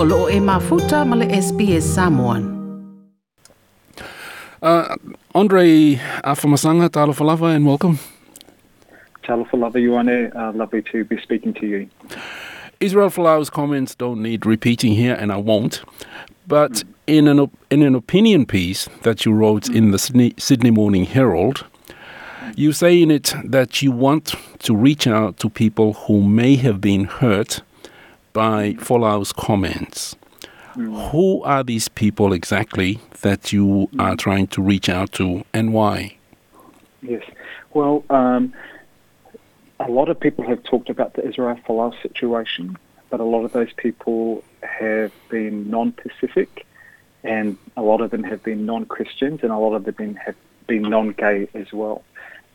o loo e mafuta ma le SBS Samoan. Uh, Andre Afamasaga, talo falava, and welcome. Talofa lava Ioane, uh, lovely to be speaking to you. Israel Folau's comments don't need repeating here, and I won't. But in an op- in an opinion piece that you wrote in the Sydney, Sydney Morning Herald, you say in it that you want to reach out to people who may have been hurt by Folau's comments. Who are these people exactly that you are trying to reach out to, and why? Yes. Well, um, a lot of people have talked about the Israel Folau situation, but a lot of those people have been non-Pacific, and a lot of them have been non-Christians, and a lot of them have been non-gay as well.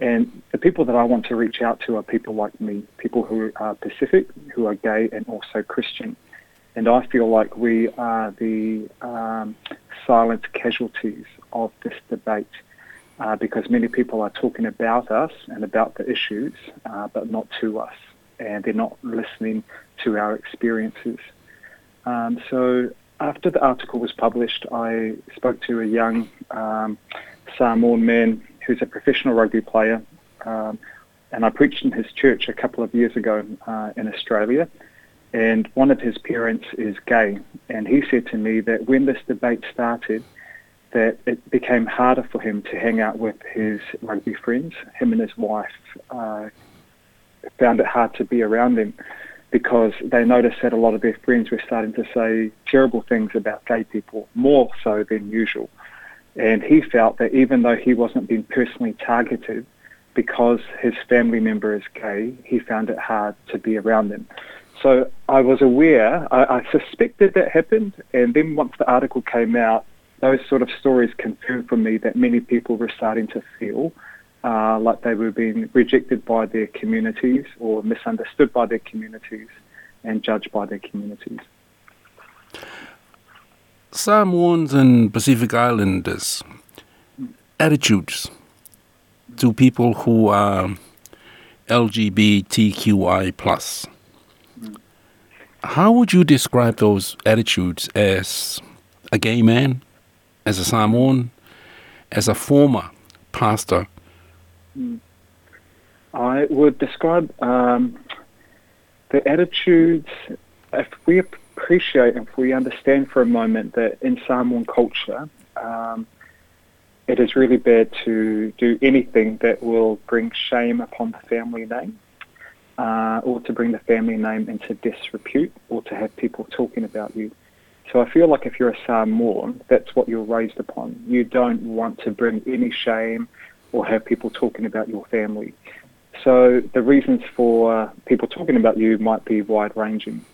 And the people that I want to reach out to are people like me, people who are Pacific, who are gay, and also Christian. And I feel like we are the um, silent casualties of this debate uh, because many people are talking about us and about the issues, uh, but not to us. And they're not listening to our experiences. Um, so after the article was published, I spoke to a young um, Samoan man who's a professional rugby player. Um, and I preached in his church a couple of years ago uh, in Australia and one of his parents is gay. And he said to me that when this debate started, that it became harder for him to hang out with his rugby friends. Him and his wife uh, found it hard to be around them because they noticed that a lot of their friends were starting to say terrible things about gay people, more so than usual. And he felt that even though he wasn't being personally targeted because his family member is gay, he found it hard to be around them. So I was aware, I, I suspected that happened, and then once the article came out, those sort of stories confirmed for me that many people were starting to feel uh, like they were being rejected by their communities or misunderstood by their communities and judged by their communities. Samoans and Pacific Islanders attitudes to people who are LGBTQI plus. How would you describe those attitudes as a gay man, as a Samoan, as a former pastor? I would describe um, the attitudes, if we appreciate, if we understand for a moment that in Samoan culture, um, it is really bad to do anything that will bring shame upon the family name uh, or to bring the family name into disrepute or to have people talking about you. So I feel like if you're a Samoan, that's what you're raised upon. You don't want to bring any shame or have people talking about your family. So the reasons for people talking about you might be wide ranging.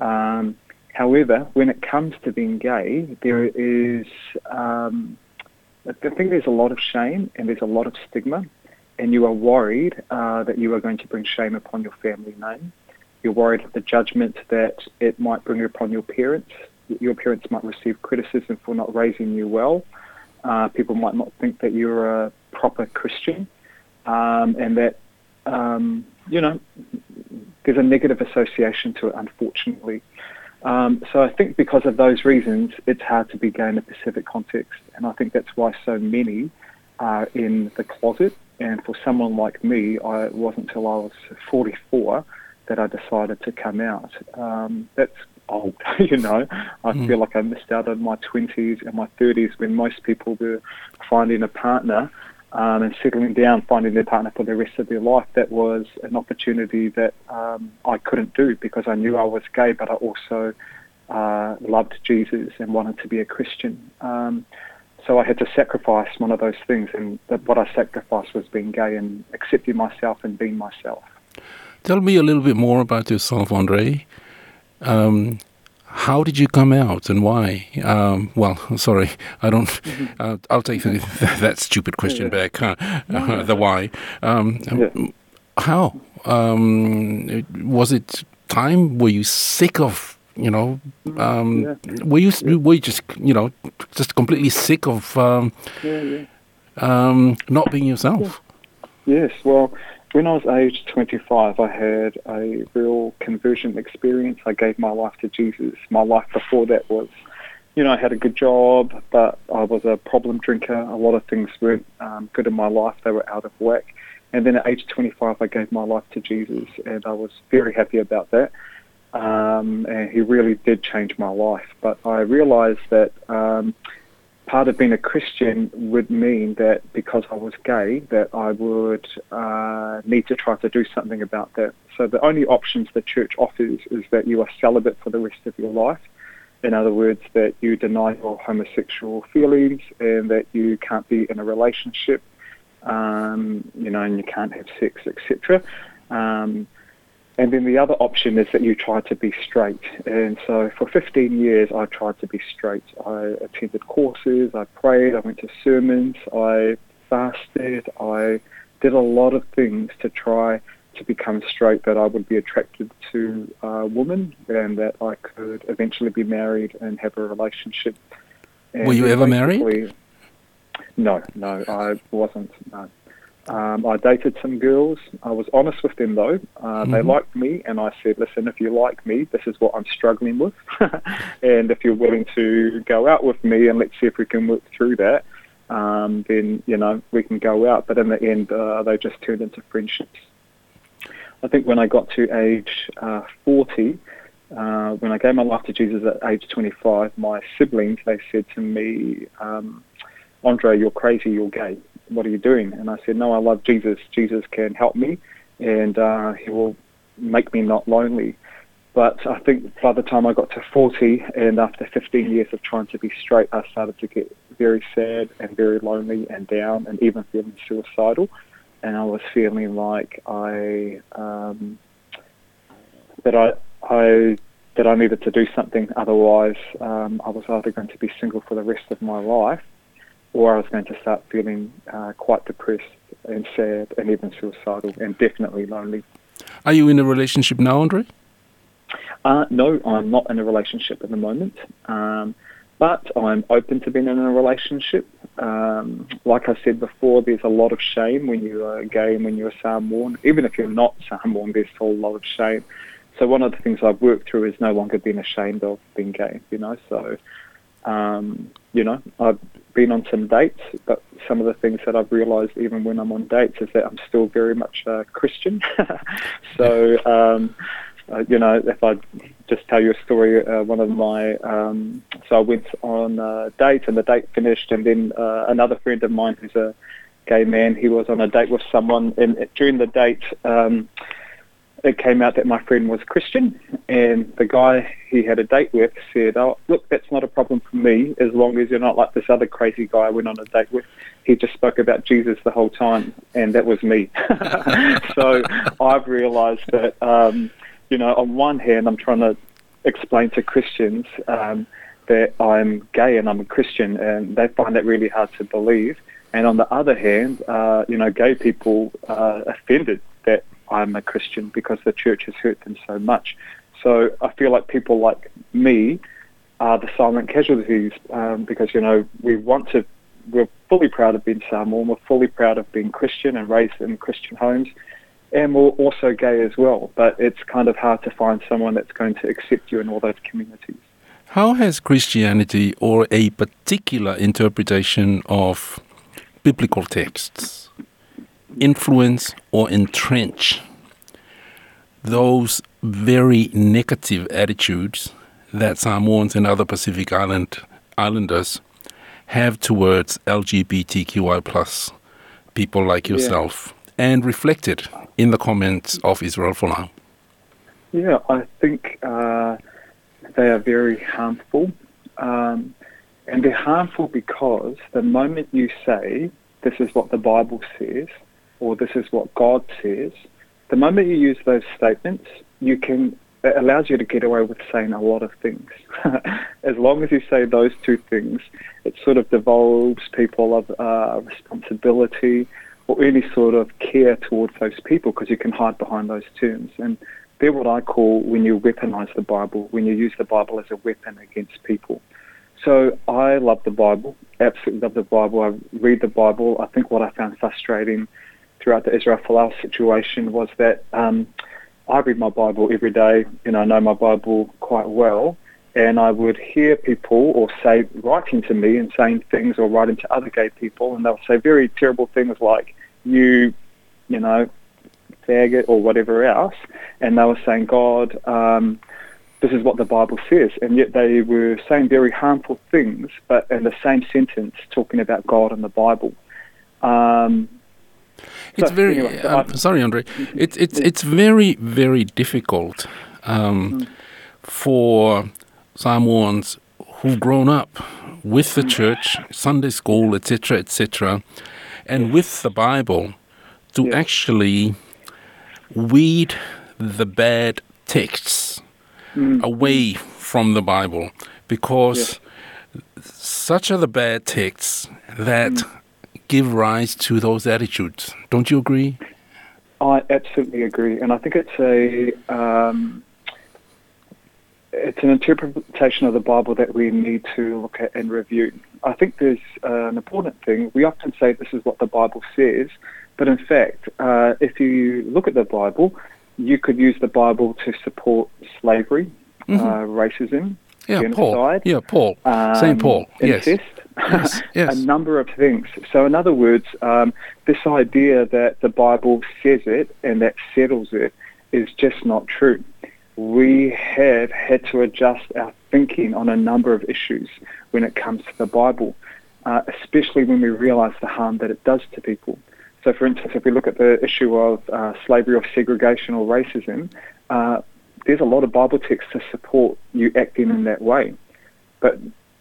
Um, however, when it comes to being gay, there is, um, I think there's a lot of shame and there's a lot of stigma and you are worried uh, that you are going to bring shame upon your family name. You're worried of the judgment that it might bring upon your parents. Your parents might receive criticism for not raising you well. Uh, people might not think that you're a proper Christian, um, and that um, you know there's a negative association to it, unfortunately. Um, so I think because of those reasons, it's hard to be gay in a Pacific context, and I think that's why so many are in the closet and for someone like me, I, it wasn't until I was 44 that I decided to come out. Um, that's old, you know. I mm. feel like I missed out on my 20s and my 30s when most people were finding a partner um, and settling down, finding their partner for the rest of their life. That was an opportunity that um, I couldn't do because I knew I was gay, but I also uh, loved Jesus and wanted to be a Christian. Um, so I had to sacrifice one of those things, and what I sacrificed was being gay and accepting myself and being myself. Tell me a little bit more about yourself, Andre. Um, how did you come out and why? Um, well, sorry, I don't. Mm-hmm. Uh, I'll take the, that stupid question yeah. back. Huh? Uh, the why? Um, yeah. How um, was it? Time? Were you sick of you know, um, yeah. were you were you just you know just completely sick of um, yeah, yeah. Um, not being yourself? Yes. Well, when I was aged 25, I had a real conversion experience. I gave my life to Jesus. My life before that was, you know, I had a good job, but I was a problem drinker. A lot of things weren't um, good in my life. They were out of whack. And then at age 25, I gave my life to Jesus, and I was very happy about that. Um, and he really did change my life. But I realized that um, part of being a Christian would mean that because I was gay, that I would uh, need to try to do something about that. So the only options the church offers is that you are celibate for the rest of your life. In other words, that you deny your homosexual feelings and that you can't be in a relationship, um, you know, and you can't have sex, etc. Um, and then the other option is that you try to be straight. And so for 15 years, I tried to be straight. I attended courses, I prayed, I went to sermons, I fasted, I did a lot of things to try to become straight, that I would be attracted to a woman and that I could eventually be married and have a relationship. And Were you ever married? No, no, I wasn't. No. Um, I dated some girls. I was honest with them though. Uh, They Mhm. liked me, and I said, "Listen, if you like me, this is what I'm struggling with, and if you're willing to go out with me, and let's see if we can work through that, um, then you know we can go out." But in the end, uh, they just turned into friendships. I think when I got to age uh, 40, uh, when I gave my life to Jesus at age 25, my siblings they said to me, um, "Andre, you're crazy. You're gay." What are you doing? And I said, no, I love Jesus. Jesus can help me and uh, he will make me not lonely. But I think by the time I got to 40 and after 15 years of trying to be straight, I started to get very sad and very lonely and down and even feeling suicidal. And I was feeling like I, um, that I, I, that I needed to do something. Otherwise, um, I was either going to be single for the rest of my life or I was going to start feeling uh, quite depressed and sad and even suicidal and definitely lonely. Are you in a relationship now, Andre? Uh, no, I'm not in a relationship at the moment, um, but I'm open to being in a relationship. Um, like I said before, there's a lot of shame when you are gay and when you're Samoan. Even if you're not Samoan, there's still a lot of shame. So one of the things I've worked through is no longer being ashamed of being gay, you know. So, um, you know, I've been on some dates, but some of the things that I've realised even when I'm on dates is that I'm still very much a Christian. so, um, uh, you know, if I just tell you a story, uh, one of my, um, so I went on a date and the date finished, and then uh, another friend of mine who's a gay man, he was on a date with someone, and during the date, um, it came out that my friend was Christian, and the guy he had a date with said, "Oh, look, that's not a problem for me as long as you're not like this other crazy guy I went on a date with. He just spoke about Jesus the whole time, and that was me." so I've realised that, um, you know, on one hand, I'm trying to explain to Christians um, that I'm gay and I'm a Christian, and they find that really hard to believe. And on the other hand, uh, you know, gay people are offended that I'm a Christian because the church has hurt them so much. So I feel like people like me are the silent casualties um, because, you know, we want to, we're fully proud of being Samoan, we're fully proud of being Christian and raised in Christian homes, and we're also gay as well. But it's kind of hard to find someone that's going to accept you in all those communities. How has Christianity or a particular interpretation of biblical texts influence or entrench those very negative attitudes that Samoans and other Pacific Island islanders have towards LGBTQI plus people like Yeah. yourself and reflected in the comments of Israel Folau? Yeah, I think uh, they are very harmful. Um, and they're harmful because the moment you say, this is what the Bible says, or this is what God says, the moment you use those statements, you can it allows you to get away with saying a lot of things. as long as you say those two things, it sort of devolves people of uh, responsibility or any sort of care towards those people because you can hide behind those terms. And they're what I call when you weaponize the Bible, when you use the Bible as a weapon against people. So I love the Bible, absolutely love the Bible. I read the Bible. I think what I found frustrating throughout the Israel Folau situation was that um, I read my Bible every day. Know, I know my Bible quite well, and I would hear people or say writing to me and saying things or writing to other gay people, and they'll say very terrible things like you, you know, faggot or whatever else, and they were saying God. Um, this is what the Bible says, and yet they were saying very harmful things, but in the same sentence, talking about God and the Bible. Um, It's so, very. anyway, so um, sorry, Andre. It's it's it's very very difficult um, for Samoans who've grown up with the church, Sunday school, etc., etc., and with the Bible to Yes. actually weed the bad texts away from the Bible because such are the bad texts that give rise to those attitudes. Don't you agree? I absolutely agree, and I think it's a um, it's an interpretation of the Bible that we need to look at and review. I think there's uh, an important thing. We often say this is what the Bible says, but in fact, uh, if you look at the Bible, you could use the Bible to support slavery, uh, racism, Yeah, Paul. Yeah, Paul. um, Saint Paul. Yes. Yes, yes. a number of things. So, in other words, um, this idea that the Bible says it and that settles it is just not true. We have had to adjust our thinking on a number of issues when it comes to the Bible, uh, especially when we realise the harm that it does to people. So, for instance, if we look at the issue of uh, slavery or segregation or racism, uh, there's a lot of Bible texts to support you acting in that way. But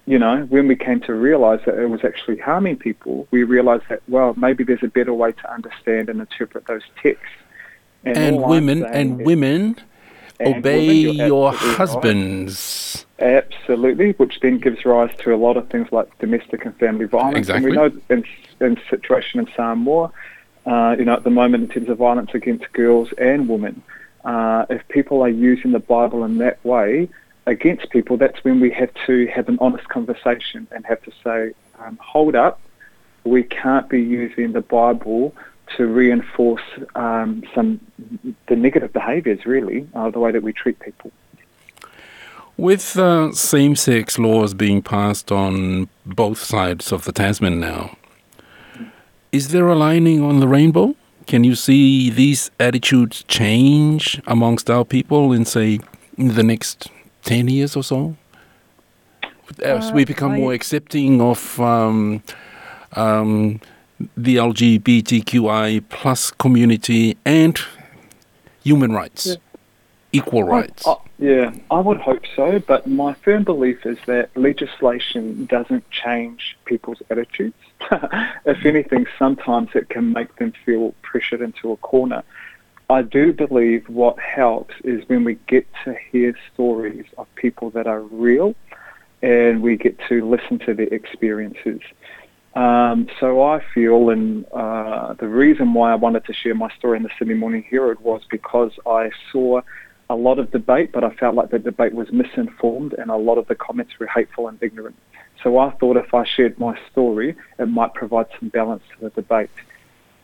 you know, when we came to realize that it was actually harming people, we realized that, well, maybe there's a better way to understand and interpret those texts. And all I'm women and is- women and obey women, your absolutely right. husbands. Absolutely, which then gives rise to a lot of things like domestic and family violence. Exactly. And we know in, in situation in Samoa, uh, you know, at the moment in terms of violence against girls and women, uh, if people are using the Bible in that way against people, that's when we have to have an honest conversation and have to say, um, hold up, we can't be using the Bible to reinforce um, some the negative behaviours, really, uh, the way that we treat people. With uh, same sex laws being passed on both sides of the Tasman now, is there a lining on the rainbow? Can you see these attitudes change amongst our people in, say, in the next 10 years or so? As we Uh, become I- more accepting of um, um, the LGBTQI plus community and human rights, equal rights. I, I, yeah, I would hope so, but my firm belief is that legislation doesn't change people's attitudes. if anything, sometimes it can make them feel pressured into a corner. I do believe what helps is when we get to hear stories of people that are real and we get to listen to their experiences. Um, so I feel, and uh, the reason why I wanted to share my story in the Sydney Morning Herald was because I saw a lot of debate, but I felt like the debate was misinformed and a lot of the comments were hateful and ignorant. So I thought if I shared my story, it might provide some balance to the debate.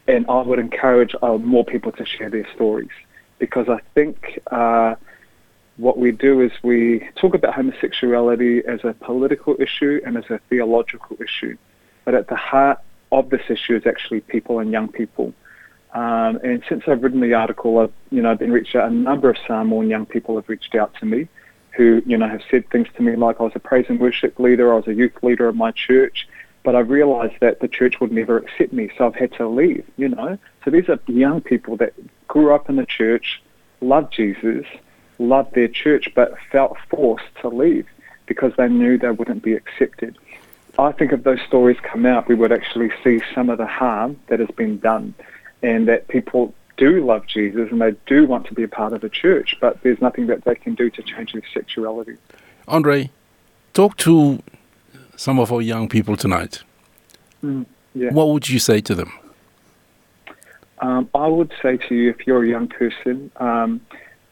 And I would encourage uh, more people to share their stories because I think uh, what we do is we talk about homosexuality as a political issue and as a theological issue. But at the heart of this issue is actually people and young people. Um, and since I've written the article, I've you know been reached out. A number of Samoan young people have reached out to me, who you know have said things to me like I was a praise and worship leader, I was a youth leader of my church, but I realised that the church would never accept me, so I've had to leave. You know, so these are young people that grew up in the church, loved Jesus, loved their church, but felt forced to leave because they knew they wouldn't be accepted. I think if those stories come out, we would actually see some of the harm that has been done and that people do love Jesus and they do want to be a part of the church, but there's nothing that they can do to change their sexuality. Andre, talk to some of our young people tonight. Yeah. What would you say to them? Um, I would say to you, if you're a young person, um,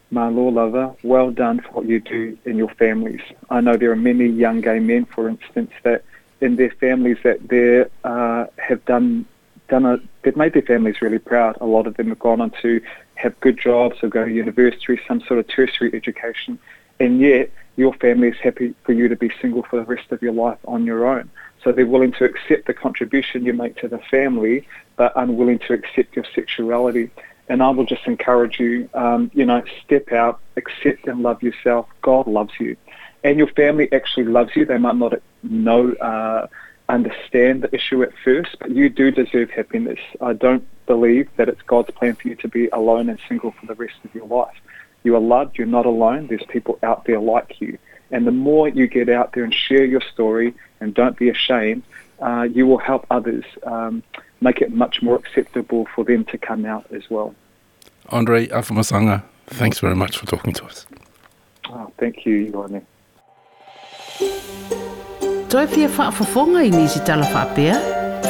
my law lover, well done for what you do in your families. I know there are many young gay men, for instance, that in their families that they uh, have done done they've made their families really proud. A lot of them have gone on to have good jobs or go to university, some sort of tertiary education, and yet your family is happy for you to be single for the rest of your life on your own. So they're willing to accept the contribution you make to the family, but unwilling to accept your sexuality. And I will just encourage you, um, you know, step out, accept and love yourself. God loves you. And your family actually loves you. They might not know, uh, understand the issue at first, but you do deserve happiness. I don't believe that it's God's plan for you to be alone and single for the rest of your life. You are loved. You're not alone. There's people out there like you. And the more you get out there and share your story and don't be ashamed, uh, you will help others um, make it much more acceptable for them to come out as well. Andre Afamasaga, thanks very much for talking to us. Oh, thank you, Ioane. Toi fia whaafafonga i nisi tala whaapea?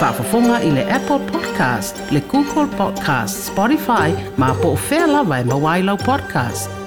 Whaafafonga i le Apple Podcast, le Google Podcast, Spotify, ma po o whea lawa e mawailau podcast.